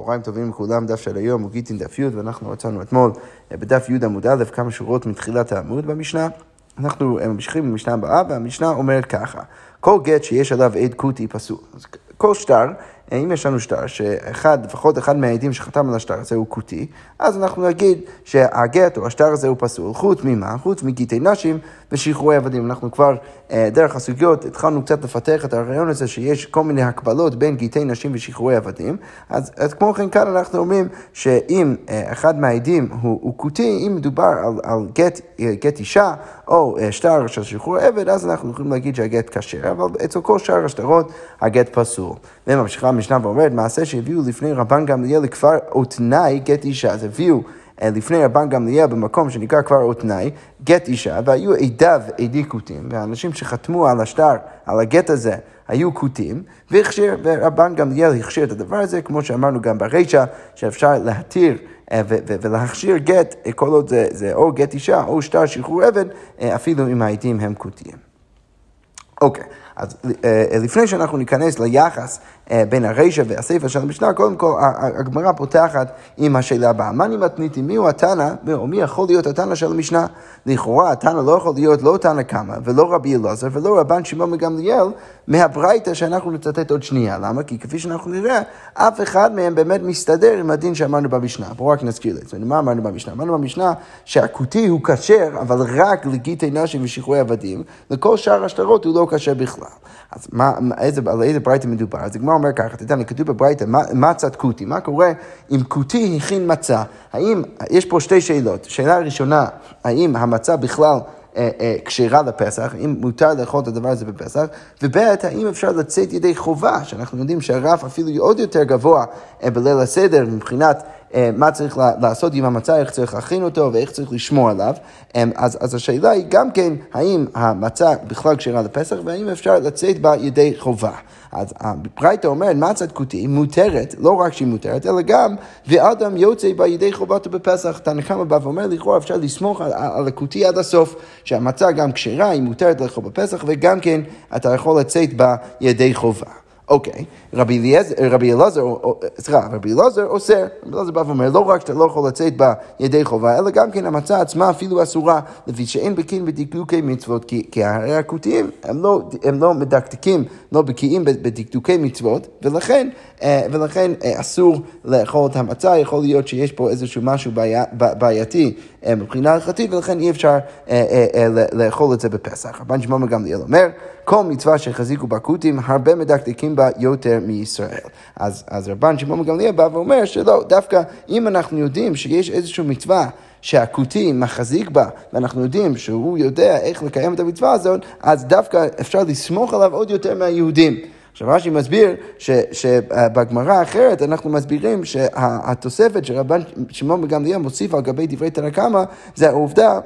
צהריים טובים לכולם, דף של היום הוא גיטין דף י' ואנחנו מצאנו אתמול אה, בדף י' עמוד א' כמה שורות מתחילת העמוד במשנה. אנחנו אה, ממשיכים במשנה הבאה והמשנה אומרת ככה, כל גט שיש עליו עד קוטי פסול. כל שטר אם יש לנו שטר שאחד, לפחות אחד מהעדים שחתם על השטר הזה הוא כותי, אז אנחנו נגיד שהגט או השטר הזה הוא פסול. חוץ ממה? חוץ מגיטי נשים ושחרורי עבדים. אנחנו כבר, אה, דרך הסוגיות, התחלנו קצת לפתח את הרעיון הזה שיש כל מיני הקבלות בין גיטי נשים ושחרורי עבדים. אז, אז כמו כן כאן אנחנו אומרים שאם אה, אחד מהעדים הוא כותי, אם מדובר על, על גט, אה, גט אישה או שטר של שחרור עבד, אז אנחנו יכולים להגיד שהגט כשר, אבל אצל כל שאר השטרות הגט פסול. וממשיכה המשנה ואומרת, מעשה שהביאו לפני רבן גמליאל לכפר אותנאי גט אישה. אז הביאו אה, לפני רבן גמליאל במקום שנקרא כפר אותנאי, גט אישה, והיו עדיו עדי כותים, והאנשים שחתמו על השטר, על הגט הזה, היו כותים, והכשיר, ורבן גמליאל הכשיר את הדבר הזה, כמו שאמרנו גם ברישא, שאפשר להתיר אה, ולהכשיר גט, אה, כל עוד זה, זה או גט אישה או שטר שחרור עבד, אפילו אם העדים הם כותים. אוקיי. Okay. אז אה, לפני שאנחנו ניכנס ליחס אה, בין הרישא והסיפא של המשנה, קודם כל הגמרא פותחת עם השאלה הבאה. מה אני מתניתי? מי הוא התנא, או מי יכול להיות התנא של המשנה? לכאורה התנא לא יכול להיות לא תנא קמא ולא רבי אלעזר ולא רבן שמעון מגמליאל מהברייתא שאנחנו נצטט עוד שנייה. למה? כי כפי שאנחנו נראה, אף אחד מהם באמת מסתדר עם הדין שאמרנו במשנה. בואו רק נזכיר זה. מה אמרנו במשנה? אמרנו במשנה שהכותי הוא כשר, אבל רק לגיטי נשים ושחרורי עבדים, לכל שאר השטרות הוא לא כשר בכלל. אז מה, איזה, על איזה ברייתא מדובר? אז הגמרא אומר ככה, אתה יודע, כתוב בברייתא, מצת כותי, מה קורה אם כותי הכין מצה? האם, יש פה שתי שאלות. שאלה ראשונה, האם המצה בכלל... אה, אה, כשרה לפסח, אם מותר לאכול את הדבר הזה בפסח, וב' האם אפשר לצאת ידי חובה, שאנחנו יודעים שהרף אפילו עוד יותר גבוה אה, בליל הסדר מבחינת מה צריך לעשות עם המצה, איך צריך להכין אותו ואיך צריך לשמור עליו. אז, אז השאלה היא גם כן, האם המצה בכלל כשרה לפסח, והאם אפשר לצאת בה ידי חובה. אז הברייתא אומרת, מצת כותי מותרת, לא רק שהיא מותרת, אלא גם, ואדם יוצא בה ידי חובתו בפסח. תנא קמא בא ואומר, לכאורה אפשר לסמוך על, על הכותי עד הסוף, שהמצה גם כשרה, היא מותרת לאכול בפסח, וגם כן אתה יכול לצאת בה ידי חובה. אוקיי, רבי אלעזר, סליחה, רבי אלעזר אוסר, רבי אלעזר בא ואומר, לא רק שאתה לא יכול לצאת בה ידי חובה, אלא גם כן המצה עצמה אפילו אסורה, לפי שאין בקין בדקדוקי מצוות, כי, הרי הכותיים הם לא, הם לא מדקדקים, לא בקיאים בדקדוקי מצוות, ולכן, אה, ולכן אה, אסור לאכול את המצה, יכול להיות שיש פה איזשהו משהו בעייתי אה, מבחינה הלכתית, ולכן אי אפשר לאכול את זה בפסח. רבן שמעון גמליאל אומר, כל מצווה שחזיקו בכותים, הרבה מדקדקים בה יותר מישראל. אז, אז רבן שמעון גמליאל בא ואומר שלא, דווקא אם אנחנו יודעים שיש איזושהי מצווה שהכותי מחזיק בה, ואנחנו יודעים שהוא יודע איך לקיים את המצווה הזאת, אז דווקא אפשר לסמוך עליו עוד יותר מהיהודים. עכשיו רש"י מסביר שבגמרא האחרת אנחנו מסבירים שהתוספת שרבן שמעון בגמליאל מוסיף על גבי דברי תנא קמא זה העובדה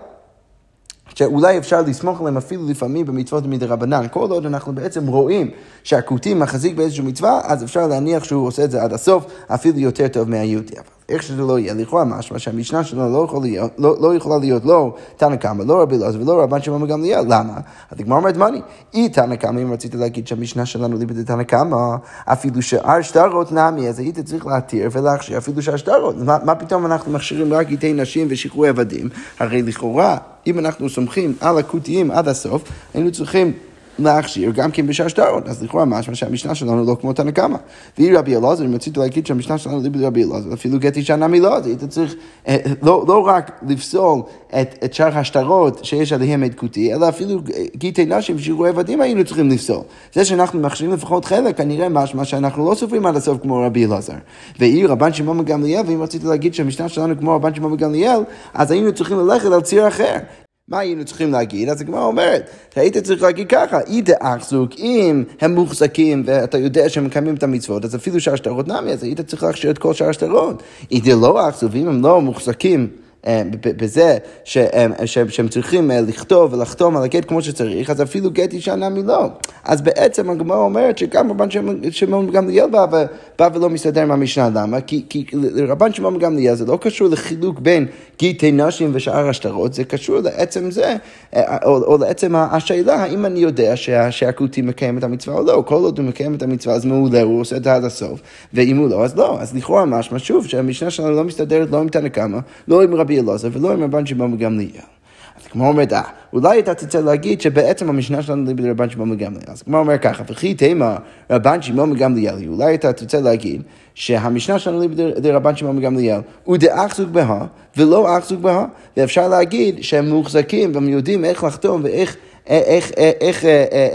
שאולי אפשר לסמוך עליהם אפילו לפעמים במצוות מדרבנן. כל עוד אנחנו בעצם רואים שהכותי מחזיק באיזושהי מצווה, אז אפשר להניח שהוא עושה את זה עד הסוף, אפילו יותר טוב מהיהודי. איך שזה לא יהיה, לכאורה משמע שהמשנה שלנו לא, יכול להיות, לא, לא יכולה להיות לא תנא קמא, לא רבי אלעזר ולא רבן שמעון גמליאל, למה? אז הגמרא אומרת מאני, אי תנא קמא, אם רצית להגיד שהמשנה שלנו ליבד תנא קמא, אפילו שאר שטרות נמי, אז היית צריך להתיר ולהכשיר אפילו שאר שטרות. מה, מה פתאום אנחנו מכשירים רק איתי נשים ושחרורי עבדים? הרי לכאורה, אם אנחנו סומכים על הכותיים עד הסוף, היינו צריכים... להכשיר גם כן בשער שטרות. אז לכאורה משמע שהמשנה שלנו לא כמו תנא קמא. והיא רבי אלעזר, אם רציתי להגיד שהמשנה שלנו לא רבי אלעזר, אפילו גט אישה נמי לא, היית צריך אה, לא, לא רק לפסול את, שאר השטרות שיש עליהם עדכותי, אלא אפילו גיטי נשים ושיעורי עבדים היינו צריכים לפסול. זה שאנחנו מכשירים לפחות חלק, כנראה משמע שאנחנו לא סופרים עד הסוף כמו רבי אלעזר. והיא רבן שמעון מגמליאל, ואם רציתי להגיד שהמשנה שלנו כמו רבן שמעון מגמליאל, אז היינו צריכים ללכת על ציר אחר. מה היינו צריכים להגיד? אז הגמרא אומרת, היית צריך להגיד ככה, אי דאחזוק, אם הם מוחזקים ואתה יודע שהם מקיימים את המצוות, אז אפילו שאר שטרות נמי, אז היית צריך להכשיר את כל שאר השטרות. אי דלא אחזוק, ואם הם לא מוחזקים בזה שהם, שהם צריכים אה, לכתוב ולחתום על הגט כמו שצריך, אז אפילו גט אישה נמי לא. אז בעצם הגמרא אומרת שגם רבן שמעון גמליאל בא, בא ולא מסתדר עם המשנה, למה? כי, כי רבן שמעון גמליאל זה לא קשור לחילוק בין גיטי נשים ושאר השטרות, זה קשור לעצם זה, אה, או, או לעצם השאלה האם אני יודע שהכותי מקיים את המצווה או לא. כל עוד הוא מקיים את המצווה אז מעולה, הוא עושה את זה עד הסוף, ואם הוא לא, אז לא. אז לכאורה משמע שוב שהמשנה שלנו לא מסתדרת לא עם תנא קמא, לא עם רבי אלעזר ולא עם רבן שמעון גמליאל. אז כמו אומרת, אה, אולי אתה תצא להגיד שבעצם המשנה שלנו ליבי לרבן שמעון גמליאל. אז כמו אומר ככה, וכי תימא רבן שמעון גמליאל, אולי אתה תצא להגיד שהמשנה שלנו ליבי לרבן שמעון גמליאל הוא דאח זוג בה ולא אח זוג בה, ואפשר להגיד שהם מוחזקים והם יודעים איך לחתום ואיך... איך, איך, איך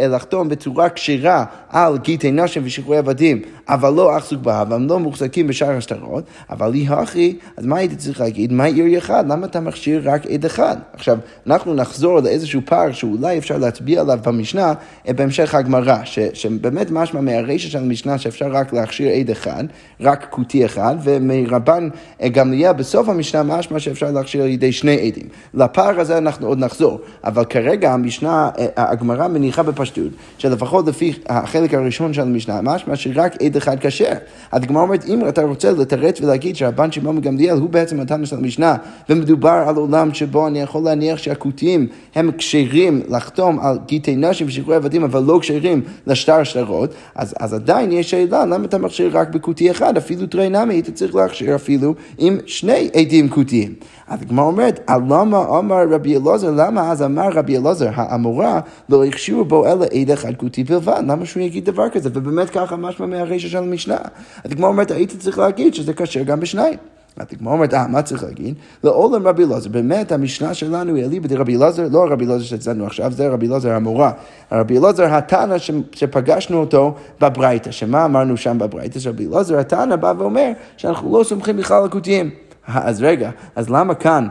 לחתום בצורה כשרה על גיטי נשים ושחרורי עבדים, אבל לא אח זוג באב, והם לא מוחזקים בשאר השטרות, אבל היא הכי, אז מה הייתי צריך להגיד? מה עיר אחד? למה אתה מכשיר רק עד אחד? עכשיו, אנחנו נחזור לאיזשהו פער שאולי אפשר להצביע עליו במשנה, בהמשך הגמרא, שבאמת משמע מהרישא של המשנה שאפשר רק להכשיר עד אחד, רק כותי אחד, ומרבן גמליאל בסוף המשנה משמע שאפשר להכשיר על ידי שני עדים. לפער הזה אנחנו עוד נחזור, אבל כרגע המשנה הגמרא מניחה בפשטות, שלפחות לפי החלק הראשון של המשנה, משמע שרק עד אחד כשר. הגמרא אומרת, אם אתה רוצה לתרץ ולהגיד שהרבן שמעון גמליאל הוא בעצם התנא של המשנה, ומדובר על עולם שבו אני יכול להניח שהכותים הם כשרים לחתום על גיטי נשים ושחרורי עבדים, אבל לא כשרים לשטר שטרות, אז, אז עדיין יש שאלה, למה אתה מכשיר רק בכותי אחד? אפילו תרי נמי היית צריך להכשיר אפילו עם שני עדים כותיים. אז הגמרא אומרת, למה אמר רבי אלעזר, למה אז אמר רבי אלעזר, האמורה, לא הכשירו בו אלא עד אחד כותי בלבד, למה שהוא יגיד דבר כזה? ובאמת ככה משמע מהרישא של המשנה. הגמרא אומרת, הייתי צריך להגיד שזה כשר גם בשניים. אז הגמרא אומרת, אה, מה צריך להגיד? לעולם רבי אלעזר, באמת המשנה שלנו היא אליבא דרבי אלעזר, לא רבי אלעזר שאצלנו עכשיו, זה רבי אלעזר המורה. רבי אלעזר התנא שפגשנו אותו בברייתא, שמה אמרנו שם בברייתא? שרבי אלעזר התנא בא ואומר שאנחנו לא סומכים בכלל על הכותיים. אז רגע, אז למה כאן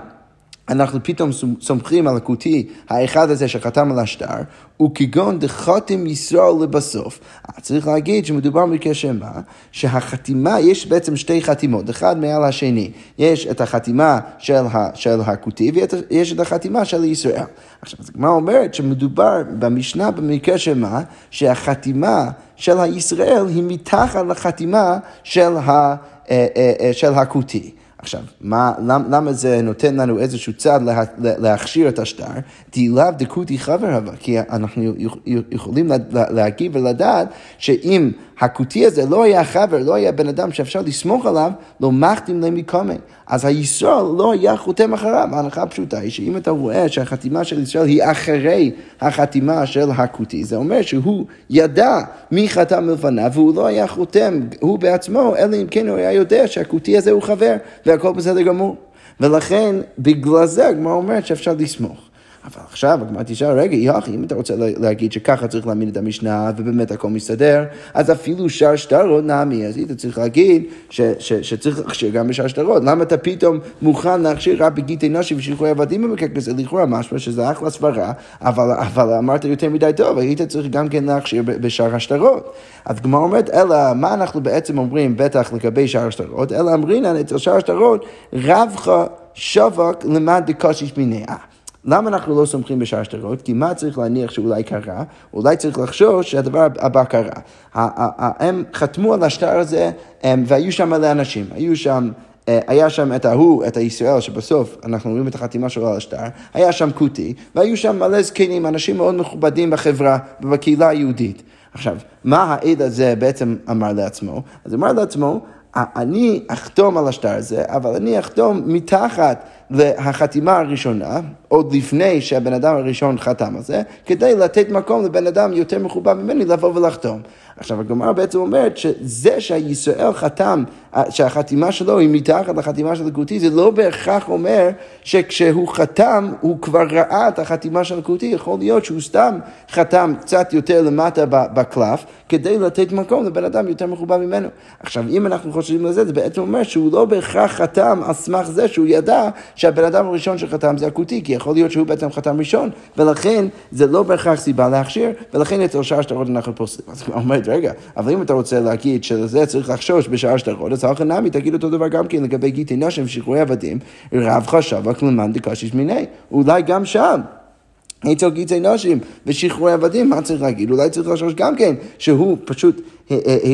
אנחנו פתאום סומכים על הכותי האחד הזה שחתם על השטר, וכגון דחתם ישראל לבסוף. צריך להגיד שמדובר בקשר מה? שהחתימה, יש בעצם שתי חתימות, אחד מעל השני. יש את החתימה של, ה, של הכותי ויש את החתימה של ישראל. עכשיו, אז הגמרא אומרת שמדובר במשנה במקרה מה? שהחתימה של הישראל היא מתחת לחתימה של, ה, אה, אה, אה, של הכותי. עכשיו, מה, למ, למה זה נותן לנו איזשהו צד לה, להכשיר את השטר? דילאו דקותי חבר הווה, כי אנחנו יכולים להגיב ולדעת שאם הכותי הזה לא היה חבר, לא היה בן אדם שאפשר לסמוך עליו, לא מחתים להם מקומן. אז הישראל לא היה חותם אחריו. ההנחה הפשוטה היא שאם אתה רואה שהחתימה של ישראל היא אחרי החתימה של הכותי, זה אומר שהוא ידע מי חתם מלפניו והוא לא היה חותם, הוא בעצמו, אלא אם כן הוא היה יודע שהכותי הזה הוא חבר, והכל בסדר גמור. ולכן, בגלל זה הגמרא אומרת שאפשר לסמוך. אבל עכשיו הגמרא תשאל, רגע, יחי, אם אתה רוצה להגיד שככה צריך להעמיד את המשנה ובאמת הכל מסתדר, אז אפילו שער שטרות נעמי, אז היית צריך להגיד ש, ש, שצריך להכשיר גם בשער שטרות. למה אתה פתאום מוכן להכשיר רק בגיטי נשים ושילכו עבדים במקרה כזה? לכאורה משמע שזה אחלה סברה, אבל, אבל אמרת יותר מדי טוב, היית צריך גם כן להכשיר בשער השטרות. אז הגמרא אומרת, אלא מה אנחנו בעצם אומרים, בטח לגבי שער השטרות, אלא אמרינן אצל שער השטרות, רבך שווק למד בקושיש מיניה. למה אנחנו לא סומכים בשאר שטרות? כי מה צריך להניח שאולי קרה? אולי צריך לחשוש שהדבר הבא קרה. הם חתמו על השטר הזה והיו שם מלא אנשים. היו שם... אה, היה שם את ההוא, את הישראל, שבסוף אנחנו רואים את החתימה שלו על השטר, היה שם קוטי, והיו שם מלא זקנים, אנשים מאוד מכובדים בחברה ובקהילה היהודית. עכשיו, מה העד הזה בעצם אמר לעצמו? אז אמר לעצמו, אני אחתום על השטר הזה, אבל אני אחתום מתחת לחתימה הראשונה, עוד לפני שהבן אדם הראשון חתם על זה, כדי לתת מקום לבן אדם יותר מכובד ממני לבוא ולחתום. עכשיו הגמרא בעצם אומרת שזה שהישראל חתם, שהחתימה שלו היא מתחת לחתימה של הכותי, זה לא בהכרח אומר שכשהוא חתם הוא כבר ראה את החתימה של הכותי, יכול להיות שהוא סתם חתם קצת יותר למטה בקלף, כדי לתת מקום לבן אדם יותר מכובד ממנו. עכשיו אם אנחנו חושבים על זה, זה בעצם אומר שהוא לא בהכרח חתם על סמך זה שהוא ידע שהבן אדם הראשון שחתם זה הכותי, כי יכול להיות שהוא בעצם חתם ראשון, ולכן זה לא בהכרח סיבה להכשיר, ולכן אצל שאר שטרות אנחנו פוסלים. אז היא אומרת, רגע, אבל אם אתה רוצה להגיד שלזה צריך לחשוש בשאר שטרות, אז הלכה נמי תגיד אותו דבר גם כן לגבי גיטי נשים, שחרורי עבדים, רב חשב, אקלמן דקשיש מיני. אולי גם שם. אצל גיצי נשים ושחרורי עבדים, מה צריך להגיד? אולי צריך לחשוש גם כן שהוא פשוט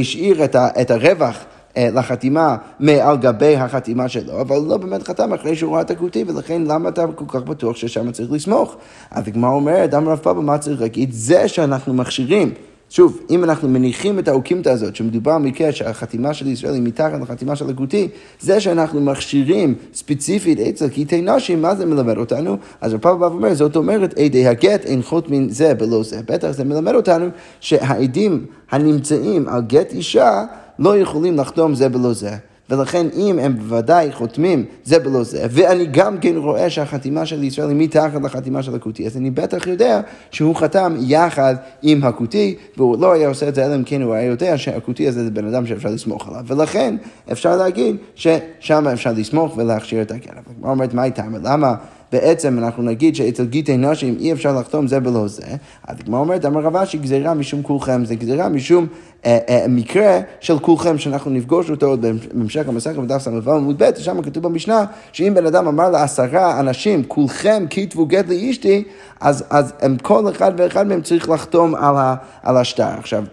השאיר את הרווח. אה, לחתימה מעל גבי החתימה שלו, אבל לא באמת חתם אחרי שהוא ראה את הכותי, ולכן למה אתה כל כך בטוח ששם צריך לסמוך? אז הגמרא אומרת, אמר רב פאבא, מה צריך להגיד? זה שאנחנו מכשירים. שוב, אם אנחנו מניחים את האוקימתא הזאת, שמדובר במקרה שהחתימה של ישראל היא מתחת לחתימה של הגותי, זה שאנחנו מכשירים ספציפית אצל קטעי נשים, מה זה מלמד אותנו? אז רב פאבא אומר, זאת אומרת, עדי הגט אין חותמין זה בלא זה. בטח זה מלמד אותנו שהעדים הנמצאים על גט אישה, לא יכולים לחתום זה בלא זה. ולכן אם הם בוודאי חותמים זה בלא זה, ואני גם כן רואה שהחתימה של ישראל היא מתחת לחתימה של הכותי, אז אני בטח יודע שהוא חתם יחד עם הכותי, והוא לא היה עושה את זה אלא אם כן הוא היה יודע שהכותי הזה זה בן אדם שאפשר לסמוך עליו, ולכן אפשר להגיד ששם אפשר לסמוך ולהכשיר את הגר. הגמרא אומרת, מה איתם? למה? בעצם אנחנו נגיד שאצל גיטי נשים אי אפשר לחתום זה בלא זה, אז הגמרא אומרת, אמר רבה שגזירה משום כולכם, זה גזירה משום אה, אה, מקרה של כולכם, שאנחנו נפגוש אותו בהמשך המסכת בדף ס"ו עמוד ב', שם כתוב במשנה, שאם בן אדם אמר לעשרה אנשים, כולכם כתבו גט לאשתי, אז, אז הם, כל אחד ואחד מהם צריך לחתום על, ה, על השטר. עכשיו,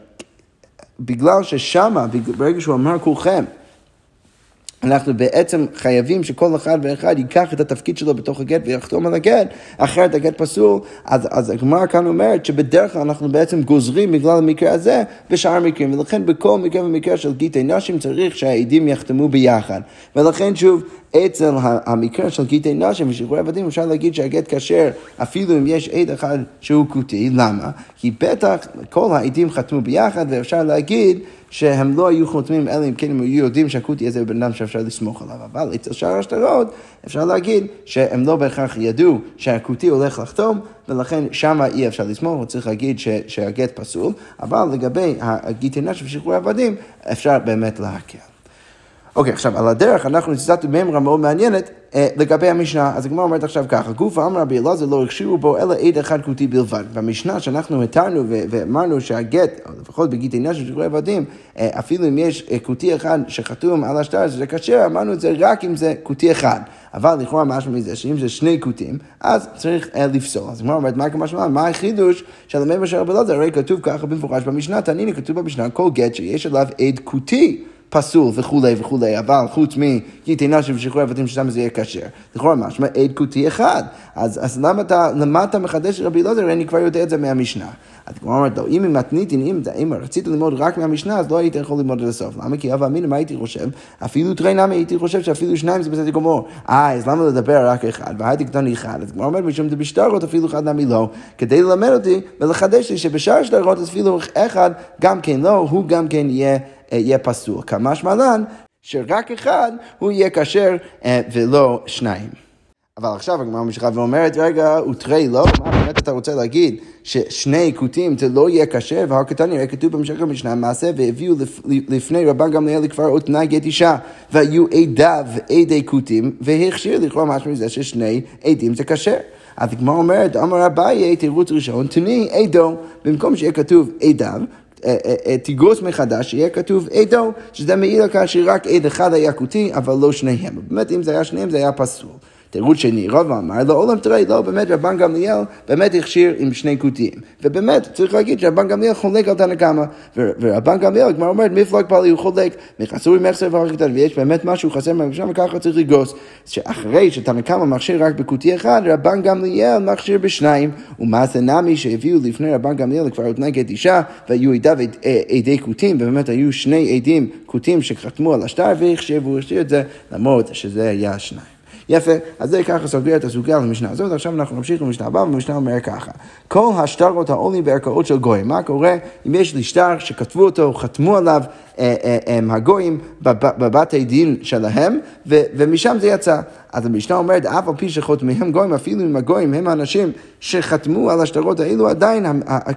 בגלל ששמה, ברגע שהוא אמר כולכם, אנחנו בעצם חייבים שכל אחד ואחד ייקח את התפקיד שלו בתוך הגט ויחתום על הגט, אחרת הגט פסול, אז, אז הגמרא כאן אומרת שבדרך כלל אנחנו בעצם גוזרים בגלל המקרה הזה בשאר המקרים, ולכן בכל מקרה ומקרה של גיטי נשים צריך שהעדים יחתמו ביחד. ולכן שוב, אצל המקרה של גיטי נשים ושחרורי עבדים אפשר להגיד שהגט כשר אפילו אם יש עד אחד שהוא כותי, למה? כי בטח כל העדים חתמו ביחד ואפשר להגיד שהם לא היו חותמים אלא אם כן הם היו יודעים שהכותי הזה הוא בן אדם שאפשר לסמוך עליו. אבל אצל שאר השטרות אפשר להגיד שהם לא בהכרח ידעו שהכותי הולך לחתום ולכן שם אי אפשר לסמוך, וצריך להגיד ש, שהגט פסול, אבל לגבי הגיטי נשף ושחרורי עבדים אפשר באמת להקל. אוקיי, עכשיו, על הדרך אנחנו ציטטנו מימרה מאוד מעניינת אה, לגבי המשנה. אז הגמרא אומרת עכשיו ככה, גוף אמר רבי לא הכשירו בו אלא עד אחד כותי בלבד. במשנה שאנחנו התרנו ואמרנו שהגט, או לפחות בגיטי נשק של עבדים, אה, אפילו אם יש אה, כותי אחד שחתום על השטר, זה כשר, אמרנו את זה רק אם זה כותי אחד. אבל לכאורה משהו מזה, שאם זה שני כותים, אז צריך uh, לפסול. אז הגמרא אומרת, מה כמשמע, מה החידוש של הממר של רבי אלעזר? הרי כתוב ככה במפורש במשנה, תניני כתוב במשנה, כל גט שיש עליו עד כותי. פסול וכולי וכולי, אבל חוץ מגיטי נשים ושחרור עבדים ששם זה יהיה כשר. לכאורה משמע עד כותי אחד. אז, אז למה אתה, למה אתה מחדש רבי אלעזר? אני כבר יודע את זה מהמשנה. אז כמו אומרת לו, אם היא מתניתין, אם, אם רצית ללמוד רק מהמשנה, אז לא היית יכול ללמוד עד הסוף. למה? כי אבא אמינא, מה הייתי חושב? אפילו תראי נמי, הייתי חושב שאפילו שניים זה בסדר גמור. אה, אז למה לדבר רק אחד? והייתי קטני אחד. אז כמו אומרת, משום דבשטרות אפילו אחד נמי לא, כדי ללמד אותי ולחדש לי שבשאר שטרות אפילו אחד גם כן לא, הוא גם כן יהיה... יהיה פסול. כמשמע לן, שרק אחד הוא יהיה כשר אה, ולא שניים. אבל עכשיו הגמרא ממשיכה ואומרת, רגע, ותרי לא, מה באמת אתה רוצה להגיד? ששני כותים זה לא יהיה כשר, והקטן נראה כתוב במשך המשנה, מעשה והביאו לפני רבן גמליאל לכפר עוד תנאי גט אישה, והיו עדיו עדי כותים, והכשיר לכאורה משהו מזה ששני עדים זה כשר. אז הגמרא אומרת, אמר אביי, תירוץ ראשון, תני עדו, במקום שיהיה כתוב עדיו, תגרוס מחדש, שיהיה כתוב עדו, שזה מעיד על כך שרק עד אחד היה כותי, אבל לא שניהם. באמת, אם זה היה שניהם, זה היה פסול. תירוץ שני, רב אמר, לא עולם תראה, לא, באמת רבן גמליאל באמת הכשיר עם שני כותיים. ובאמת, צריך להגיד שרבן גמליאל חולק על תנא קמא, ורבן גמליאל כבר אומרת, מפלג פעלי הוא חולק, מחסורי מחסר והרכתן, ויש באמת משהו חסר מהמשנה, וככה צריך לגרוס. שאחרי שתנא קמא מכשיר רק בכותי אחד, רבן גמליאל מכשיר בשניים, ומעשה נמי שהביאו לפני רבן גמליאל לכבר עוד נגד אישה, והיו עדיו עדי כותים, ובאמת היו שני עדים כותים שחתמו על השטר, והוא הכשיר את זה, למרות שזה היה שניים. יפה, אז זה ככה סוגר את הסוגיה למשנה הזאת, עכשיו אנחנו נמשיך למשנה הבאה, והמשנה אומר ככה, כל השטרות העולים בערכאות של גויים, מה קורה? אם יש לי שטר שכתבו אותו, חתמו עליו הגויים בבתי דין שלהם, ומשם זה יצא. אז המשנה אומרת, אף על פי שחותמיהם גויים, אפילו אם הגויים הם האנשים שחתמו על השטרות האלו, עדיין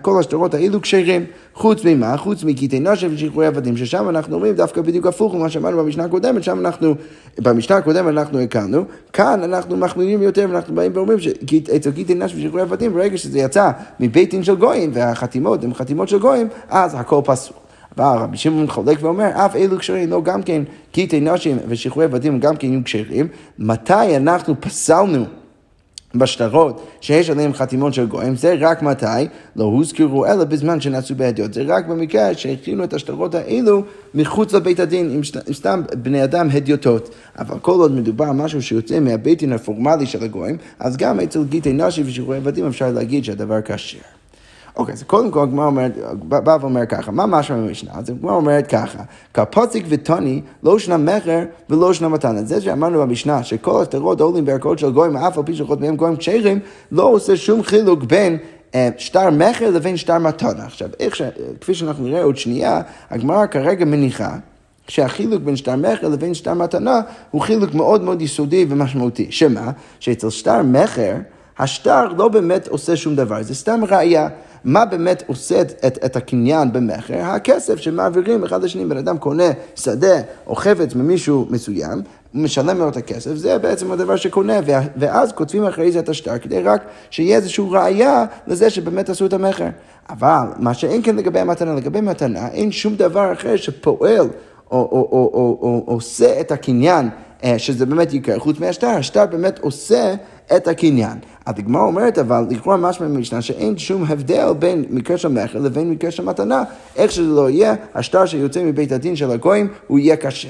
כל השטרות האלו כשרים. חוץ ממה? חוץ מקיטי נשב ושחרורי עבדים, ששם אנחנו אומרים דווקא בדיוק הפוך ממה שאמרנו במשנה הקודמת, שם אנחנו, במשנה הקודמת אנחנו הקלנו, כאן אנחנו מחמירים יותר ואנחנו באים ואומרים שאצל קיטי נשב ושחרורי עבדים, ברגע שזה יצא מבית דין של גויים והחתימות הן חתימות של גויים, אז הכל פסול. אבל רבי שמעון חולק ואומר, אף אלו כשרים, לא גם כן, קיטי נשים ושחרורי עבדים גם כן יהיו כשרים. מתי אנחנו פסלנו בשטרות שיש עליהם חתימות של גויים, זה רק מתי לא הוזכרו אלא בזמן שנעשו בעדיות. זה רק במקרה שהכינו את השטרות האלו מחוץ לבית הדין, עם, סתם בני אדם הדיוטות. אבל כל עוד מדובר משהו שיוצא מהבית דין הפורמלי של הגויים, אז גם אצל גיטי נשי ושחרורי עבדים אפשר להגיד שהדבר כשר. אוקיי, אז קודם כל הגמרא אומרת, בא ואומר ככה, מה משמע במשנה? אז הגמרא אומרת ככה, כפוציק וטוני לא שנה מכר ולא שנה מתנה. זה שאמרנו במשנה, שכל השטרות עולים בערכאות של גויים, אף על פי שחותמיהם גויים כשרים, לא עושה שום חילוק בין אה, שטר מכר לבין שטר מתנה. עכשיו, איך ש... כפי שאנחנו נראה עוד שנייה, הגמרא כרגע מניחה שהחילוק בין שטר מכר לבין שטר מתנה הוא חילוק מאוד מאוד יסודי ומשמעותי. שמה? שאצל שטר מכר, השטר לא באמת עושה שום דבר, זה סתם ראייה. מה באמת עושה את, את, את הקניין במכר? הכסף שמעבירים אחד לשני. בן אדם קונה שדה או חפץ ממישהו מסוים, משלם לו את הכסף, זה בעצם הדבר שקונה, ואז כותבים אחרי זה את השטר, כדי רק שיהיה איזושהי ראייה לזה שבאמת עשו את המכר. אבל מה שאין כן לגבי המתנה, לגבי מתנה, אין שום דבר אחר שפועל או, או, או, או, או, או עושה את הקניין, אה, שזה באמת יקרה, חוץ מהשטר, השטר באמת עושה את הקניין. הדגמרא אומרת אבל, לכאורה משמע במשנה שאין שום הבדל בין מקרה של מכר לבין מקרה של מתנה, איך שזה לא יהיה, השטר שיוצא מבית הדין של הגויים, הוא יהיה כשר.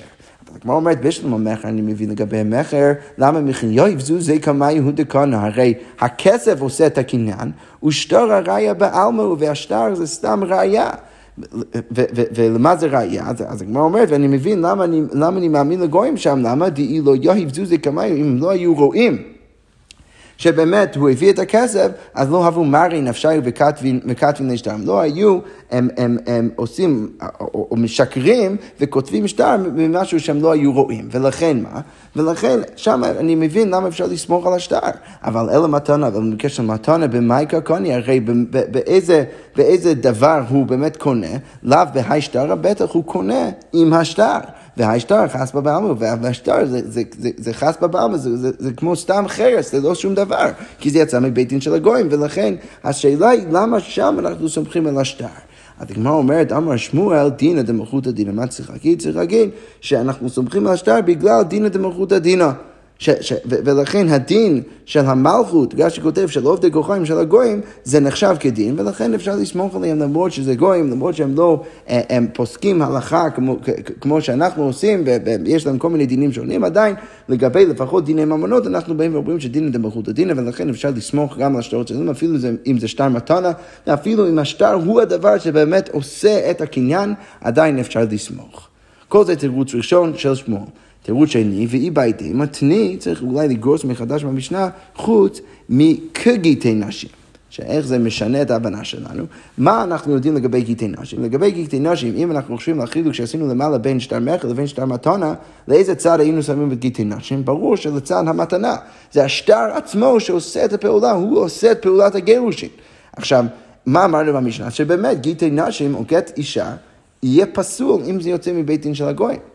הגמרא אומרת, בשלום המכר, אני מבין לגבי המכר, למה מכין יויב זו זה כמה יהודה קונה, הרי הכסף עושה את הקניין, ושטר הראיה בעלמא, והשטר זה סתם ראיה. ולמה זה ראייה? אז הגמרא אומרת, ואני מבין למה אני, מאמין לגויים שם, למה דאי לא יויב זו זה כמה אם לא היו רואים. שבאמת הוא הביא את הכסף, אז לא הבו מרי נפשי וכתבין לשטרם. לא היו, הם, הם, הם עושים, או, או משקרים וכותבים שטר ממשהו שהם לא היו רואים. ולכן מה? ולכן שם אני מבין למה אפשר לסמוך על השטר. אבל אלה מתנה, אבל במקרה של מתנה במייקה קוני, הרי באיזה, באיזה דבר הוא באמת קונה, לאו בהי שטרה, בטח הוא קונה עם השטר. והשטר חס בבעלמה, והשטר זה, זה, זה, זה חס בבעלמה, זה, זה, זה כמו סתם חרס, זה לא שום דבר, כי זה יצא מבית דין של הגויים, ולכן השאלה היא למה שם אנחנו סומכים על השטר. אז הגמרא אומרת, אמר שמואל, דינא דמלכותא דינא. מה צריך להגיד? צריך להגיד שאנחנו סומכים על השטר בגלל דינא דמלכותא דינא. ש, ש, ו, ולכן הדין של המלכות, בגלל שכותב של עובדי כוחיים של הגויים, זה נחשב כדין, ולכן אפשר לסמוך עליהם למרות שזה גויים, למרות שהם לא, אה, הם פוסקים הלכה כמו, כמו שאנחנו עושים, ויש להם כל מיני דינים שונים, עדיין לגבי לפחות דיני ממונות, אנחנו באים ואומרים שדין זה מלכות הדין, ולכן אפשר לסמוך גם על השטרות שלנו, אפילו זה, אם זה שטר מתנה, ואפילו אם השטר הוא הדבר שבאמת עושה את הקניין, עדיין אפשר לסמוך. כל זה תירוץ ראשון של שמואל. תירוץ שני, ואי ביתי מתני, צריך אולי לגרוס מחדש במשנה, חוץ מכגיטי נשים. שאיך זה משנה את ההבנה שלנו. מה אנחנו יודעים לגבי גיטי נשים? לגבי גיטי נשים, אם אנחנו חושבים על החילוק שעשינו למעלה בין שטר מכר לבין שטר מתנה, לאיזה צד היינו שמים את גיטי נשים? ברור שלצד המתנה. זה השטר עצמו שעושה את הפעולה, הוא עושה את פעולת הגירושין. עכשיו, מה אמרנו במשנה? שבאמת גיטי נשים או גט אישה יהיה פסול אם זה יוצא מבית דין של הגויים.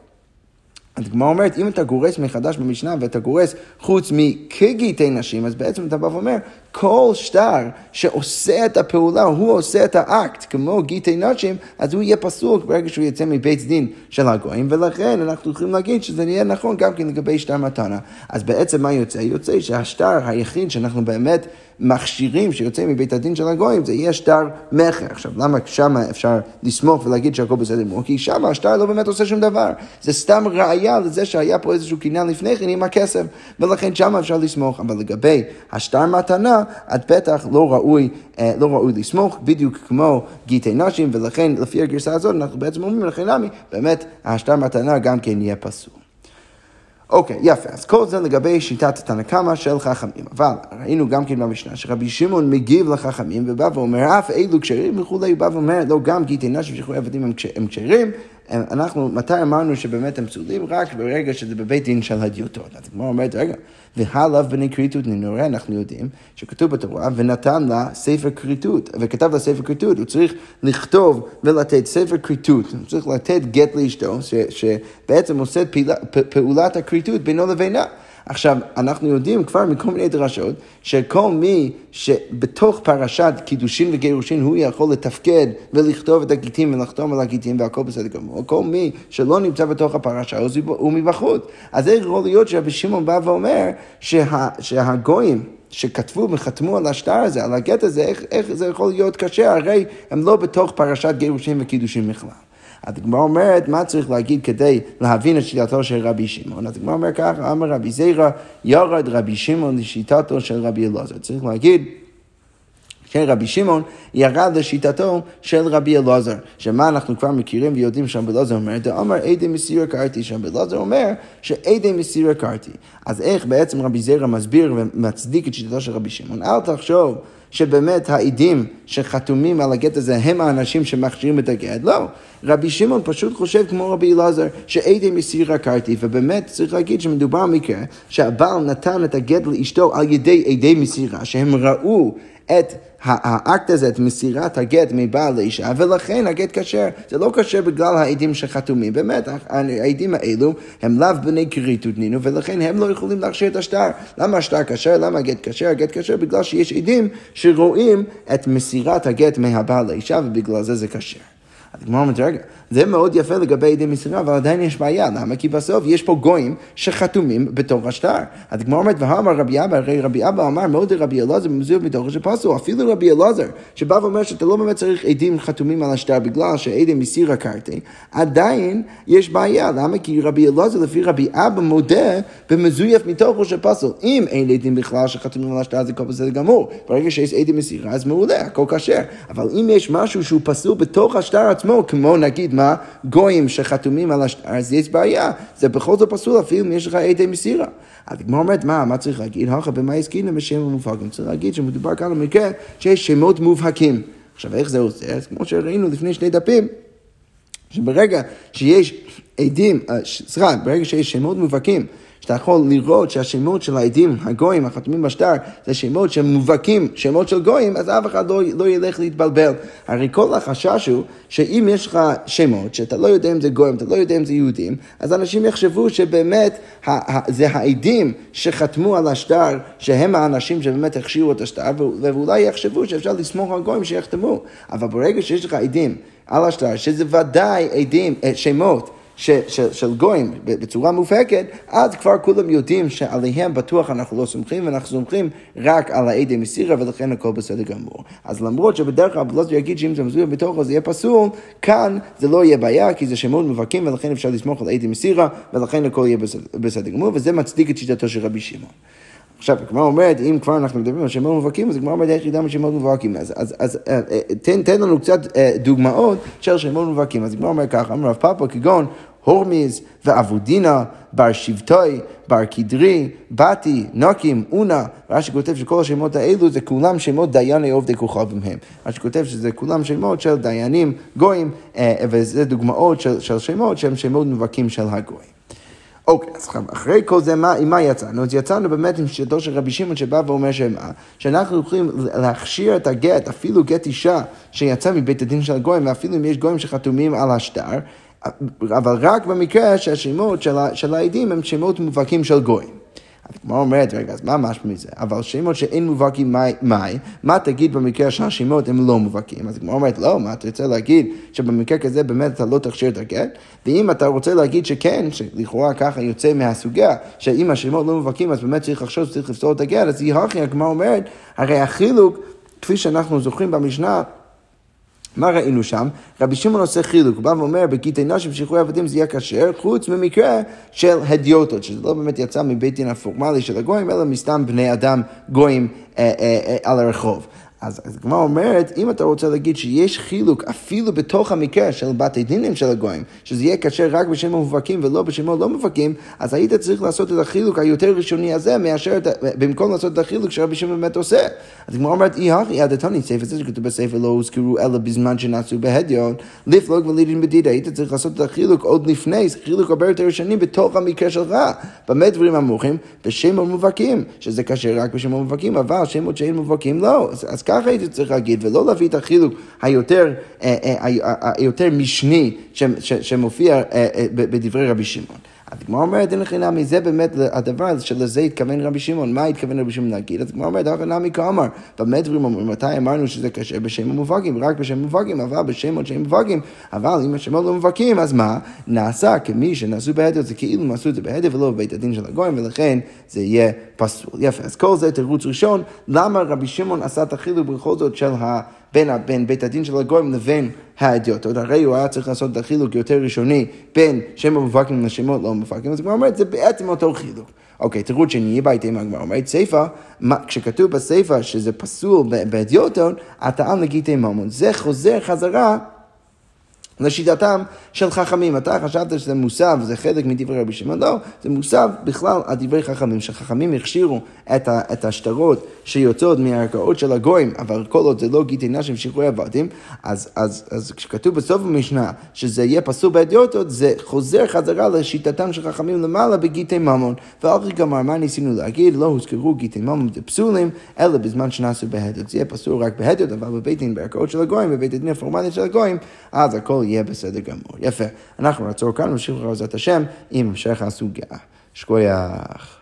הדגמרא אומרת, אם אתה גורס מחדש במשנה ואתה גורס חוץ מכגיטי נשים, אז בעצם אתה בא ואומר, כל שטר שעושה את הפעולה, הוא עושה את האקט, כמו גיטי נשים, אז הוא יהיה פסוק ברגע שהוא יצא מבית דין של הגויים, ולכן אנחנו יכולים להגיד שזה יהיה נכון גם כן לגבי שטר מתנה. אז בעצם מה יוצא? יוצא שהשטר היחיד שאנחנו באמת מכשירים שיוצא מבית הדין של הגויים, זה יהיה שטר מכר. עכשיו, למה שם אפשר לסמוך ולהגיד שהכל בסדר גמור? כי שם השטר לא באמת עושה שום דבר. זה סתם ראייה לזה שהיה פה איזשהו קניין לפני כן עם הכסף, ולכן שם אפשר לסמוך. אבל לגבי השטר מתנה, את בטח לא ראוי, אה, לא ראוי לסמוך, בדיוק כמו גיטי נשים, ולכן לפי הגרסה הזאת אנחנו בעצם אומרים לכן נמי, באמת השטר מתנה גם כן יהיה פסול. אוקיי, יפה. אז כל זה לגבי שיטת תנא קמא של חכמים. אבל ראינו גם כן במשנה שרבי שמעון מגיב לחכמים ובא ואומר, אף אלו כשרים וכולי, הוא בא ואומר, לא, גם גיטי נשים שחורי עבדים הם כשרים, אנחנו, מתי אמרנו שבאמת הם פסולים? רק ברגע שזה בבית דין של הדיוטות. אז כמו אומרת, רגע, והלאו בני כריתות נינורי, אנחנו יודעים שכתוב בתורה, ונתן לה ספר כריתות, וכתב לה ספר כריתות, הוא צריך לכתוב ולתת ספר כריתות, הוא צריך לתת גט לאשתו, שבעצם עושה פעולת הכריתות בינו לבינה. עכשיו, אנחנו יודעים כבר מכל מיני דרשות, שכל מי שבתוך פרשת קידושין וגירושין הוא יכול לתפקד ולכתוב את הגיטים ולחתום על הגיטים והכל בסדר גמור. כל מי שלא נמצא בתוך הפרשה הוא מבחוץ. אז איך יכול להיות שרבי שמעון בא ואומר שה, שהגויים שכתבו וחתמו על השטר הזה, על הגט הזה, איך, איך זה יכול להיות קשה? הרי הם לא בתוך פרשת גירושין וקידושין בכלל. אז הגמרא אומרת, מה צריך להגיד כדי להבין את שיטתו של רבי שמעון? אז הגמרא אומרת ככה, אמר רבי זירא, ירד רבי שמעון לשיטתו של רבי אלעזר. צריך להגיד... רבי שמעון ירד לשיטתו של רבי אלעזר, שמה אנחנו כבר מכירים ויודעים שם אלעזר אומר, דאמר עדי מסיר קרתי, שם אלעזר אומר שעדי מסיר קרתי. אז איך בעצם רבי זירא מסביר ומצדיק את שיטתו של רבי שמעון? אל תחשוב שבאמת העדים שחתומים על הגט הזה הם האנשים שמכשירים את הגט, לא. רבי שמעון פשוט חושב כמו רבי אלעזר, שעדי מסיר הכרתי, ובאמת צריך להגיד שמדובר במקרה שהבעל נתן את הגט לאשתו על ידי עדי מסירה, שהם ראו את האקט הזה, את מסירת הגט מבעל לאישה, ולכן הגט כשר. זה לא כשר בגלל העדים שחתומים. באמת, העדים האלו הם לאו בני כריתות נינו, ולכן הם לא יכולים להכשיר את השטר. למה השטר כשר? למה הגט כשר? הגט כשר בגלל שיש עדים שרואים את מסירת הגט מהבעל לאישה, ובגלל זה זה כשר. אז הגמרא אומרת, רגע, זה מאוד יפה לגבי ידי מסירה, אבל עדיין יש בעיה. למה? כי בסוף יש פה גויים שחתומים בתוך השטר. אז הגמרא אומרת, ואמר רבי אבא, הרי רבי אבא אמר מאוד רבי אלעזר במזויף מתוך שפסו, אפילו רבי אלעזר, שבא ואומר שאתה לא באמת צריך עדים חתומים על השטר בגלל שעדים מסירה קרתי, עדיין יש בעיה. למה? כי רבי אלעזר לפי רבי אבא מודה במזויף מתוך שפסו. אם אין עדים בכלל שחתומים על השטר זה כל בסדר גמור. ברגע שיש עדים מסירה אז מעולה, הכל כשר. אבל אם יש משהו שהוא פסול בתוך השטר עצמו, כמו נגיד מה? גויים שחתומים על השטר, אז יש בעיה. זה בכל זאת פסול אפילו אם יש לך עדי מסירה. אז הגמרא אומרת, מה, מה צריך להגיד? הלכה במה הסכינה בשם המובהקים. צריך להגיד שמדובר כאן במקרה שיש שמות מובהקים. עכשיו, איך זה עושה? אז כמו שראינו לפני שני דפים, שברגע שיש עדים, אה, סליחה, ברגע שיש שמות מובהקים, שאתה יכול לראות שהשמות של העדים, הגויים, החתומים בשטר, זה שמות שהם מובהקים, שמות של גויים, אז אף אחד לא, לא ילך להתבלבל. הרי כל החשש הוא שאם יש לך שמות, שאתה לא יודע אם זה גויים, אתה לא יודע אם זה יהודים, אז אנשים יחשבו שבאמת זה העדים שחתמו על השטר, שהם האנשים שבאמת הכשירו את השטר, ואולי יחשבו שאפשר לסמוך על גויים שיחתמו. אבל ברגע שיש לך עדים על השטר, שזה ודאי עדים, אה, שמות, ש, של, של גויים בצורה מובהקת, אז כבר כולם יודעים שעליהם בטוח אנחנו לא סומכים, ואנחנו סומכים רק על העדי מסירה, ולכן הכל בסדר גמור. אז למרות שבדרך כלל בלוזר יגיד שאם זה מזוהה בתוכו זה יהיה פסול, כאן זה לא יהיה בעיה, כי זה שמות מובהקים, ולכן אפשר לסמוך על עדי מסירה, ולכן הכל יהיה בסדר, בסדר גמור, וזה מצדיק את שיטתו של רבי שמעון. עכשיו, הגמרא אומרת, אם כבר אנחנו מדברים על שמות מובהקים, אז הגמרא אומרת איך ידע שמות מובהקים. אז, אז, אז אה, אה, תן, תן לנו קצת אה, דוגמאות של שמות מובהקים. אז הגמרא אומרת ככה, אמר רב פאפה כגון הורמיז ואבודינה, בר שבטוי, בר קדרי, בתי, נקים, אונה. רש"י כותב שכל השמות האלו זה כולם שמות דייני עובדי כוכבים הם. רש"י כותב שזה כולם שמות של דיינים גויים, וזה דוגמאות של, של שמות שהם שמות מובהקים של הגויים. אוקיי, אז אחרי כל זה, מה, עם מה יצאנו? אז יצאנו באמת עם שיטתו של רבי שמעון שבא ואומר שמה? שאנחנו יכולים להכשיר את הגט, אפילו גט אישה שיצא מבית הדין של הגויים, ואפילו אם יש גויים שחתומים על השטר, אבל רק במקרה שהשמות של, של העדים הם שמות מובהקים של גויים. הגמרא אומרת, רגע, אז מה משמע מזה? אבל שמות שאין מובהקים מאי, מה תגיד במקרה שהשמות הם לא מובהקים? אז הגמרא אומרת, לא, מה אתה רוצה להגיד שבמקרה כזה באמת אתה לא תכשיר את הגט? ואם אתה רוצה להגיד שכן, שלכאורה ככה יוצא מהסוגיה, שאם השמות לא מובהקים אז באמת צריך לחשוב שצריך לפסול את הגט, אז היא הכי, הגמרא אומרת, הרי החילוק, כפי שאנחנו זוכרים במשנה, מה ראינו שם? רבי שמעון עושה חילוק, הוא בא ואומר, בגיטי נשים שחרור עבדים זה יהיה כשר, חוץ ממקרה של הדיוטות, שזה לא באמת יצא מבית דין הפורמלי של הגויים, אלא מסתם בני אדם גויים אה, אה, אה, על הרחוב. אז הגמרא אומרת, אם אתה רוצה להגיד שיש חילוק אפילו בתוך המקרה של בתי דינים של הגויים, שזה יהיה כשר רק בשם המובהקים ולא בשם הלא מובהקים, אז היית צריך לעשות את החילוק היותר ראשוני הזה, מאשר את, במקום לעשות את החילוק שרבי שמעון באמת עושה. אז הגמרא אומרת, אי הכי עד התני ספר, זה שכתוב בספר לא הוזכרו אלא בזמן שנעשו בהדיון, לפלוג ולידין בדידה, היית צריך לעשות את החילוק עוד לפני, חילוק הרבה יותר ראשוני בתוך המקרה שלך. במה דברים אמורים? בשם המובהקים, שזה כשר רק בשם המובהקים, אבל שמות שאין מובהקים לא. אז ככה הייתי צריך להגיד, ולא להביא את החילוק היותר, אה, אה, היותר משני שמופיע אה, בדברי רבי שמעון. הגמרא אומרת, אין נמי, זה באמת הדבר שלזה התכוון רבי שמעון. מה התכוון רבי שמעון להגיד? אז הגמרא אומרת, אך נמי כאמר. במה דברים אומרים? מתי אמרנו שזה קשה בשם המובהקים? רק בשם המובהקים, אבל בשמות שהם מובהקים. אבל אם השמות לא מובהקים, אז מה? נעשה כמי שנעשו בהדר, זה כאילו הם עשו את זה בהדר ולא בבית הדין של הגויים, ולכן זה יהיה פסול. יפה, אז כל זה תירוץ ראשון, למה רבי שמעון עשה את החילוק בכל זאת של ה... בין, בין בית הדין של הגויים לבין האדיוטות. הרי הוא היה צריך לעשות את החילוק יותר ראשוני בין שם המובהקים לשמות לא מובהקים, אז הגמרא אומרת, זה בעצם אותו חילוק. אוקיי, תראו שני בהתאם הגמרא אומרת סיפא, כשכתוב בסיפא שזה פסול באדיוטון, הטעם לגיטי ממון. זה חוזר חזרה לשיטתם של חכמים. אתה חשבת שזה מוסב, זה חלק מדברי רבי שמעון, לא, זה מוסב בכלל על דברי חכמים, שחכמים הכשירו את, ה, את השטרות שיוצאות מהערכאות של הגויים, אבל כל עוד זה לא גיטי נשים שחרורי עבדים, אז, אז, אז כשכתוב בסוף המשנה שזה יהיה פסול באדיוטות, זה חוזר חזרה לשיטתם של חכמים למעלה בגיטי ממון. ואחרי גמר, מה ניסינו להגיד? לא הוזכרו גיטי ממון פסולים, אלא בזמן שנעשו בהדות. זה יהיה פסול רק בהדות, אבל בבית דין בערכאות של הגויים, בבית הדין הפורמלית של הגויים, אז הכל יהיה בסדר גמור. יפה. אנחנו נעצור כאן ונמשיך בעזרת השם עם המשך הסוגיה. שכוייח.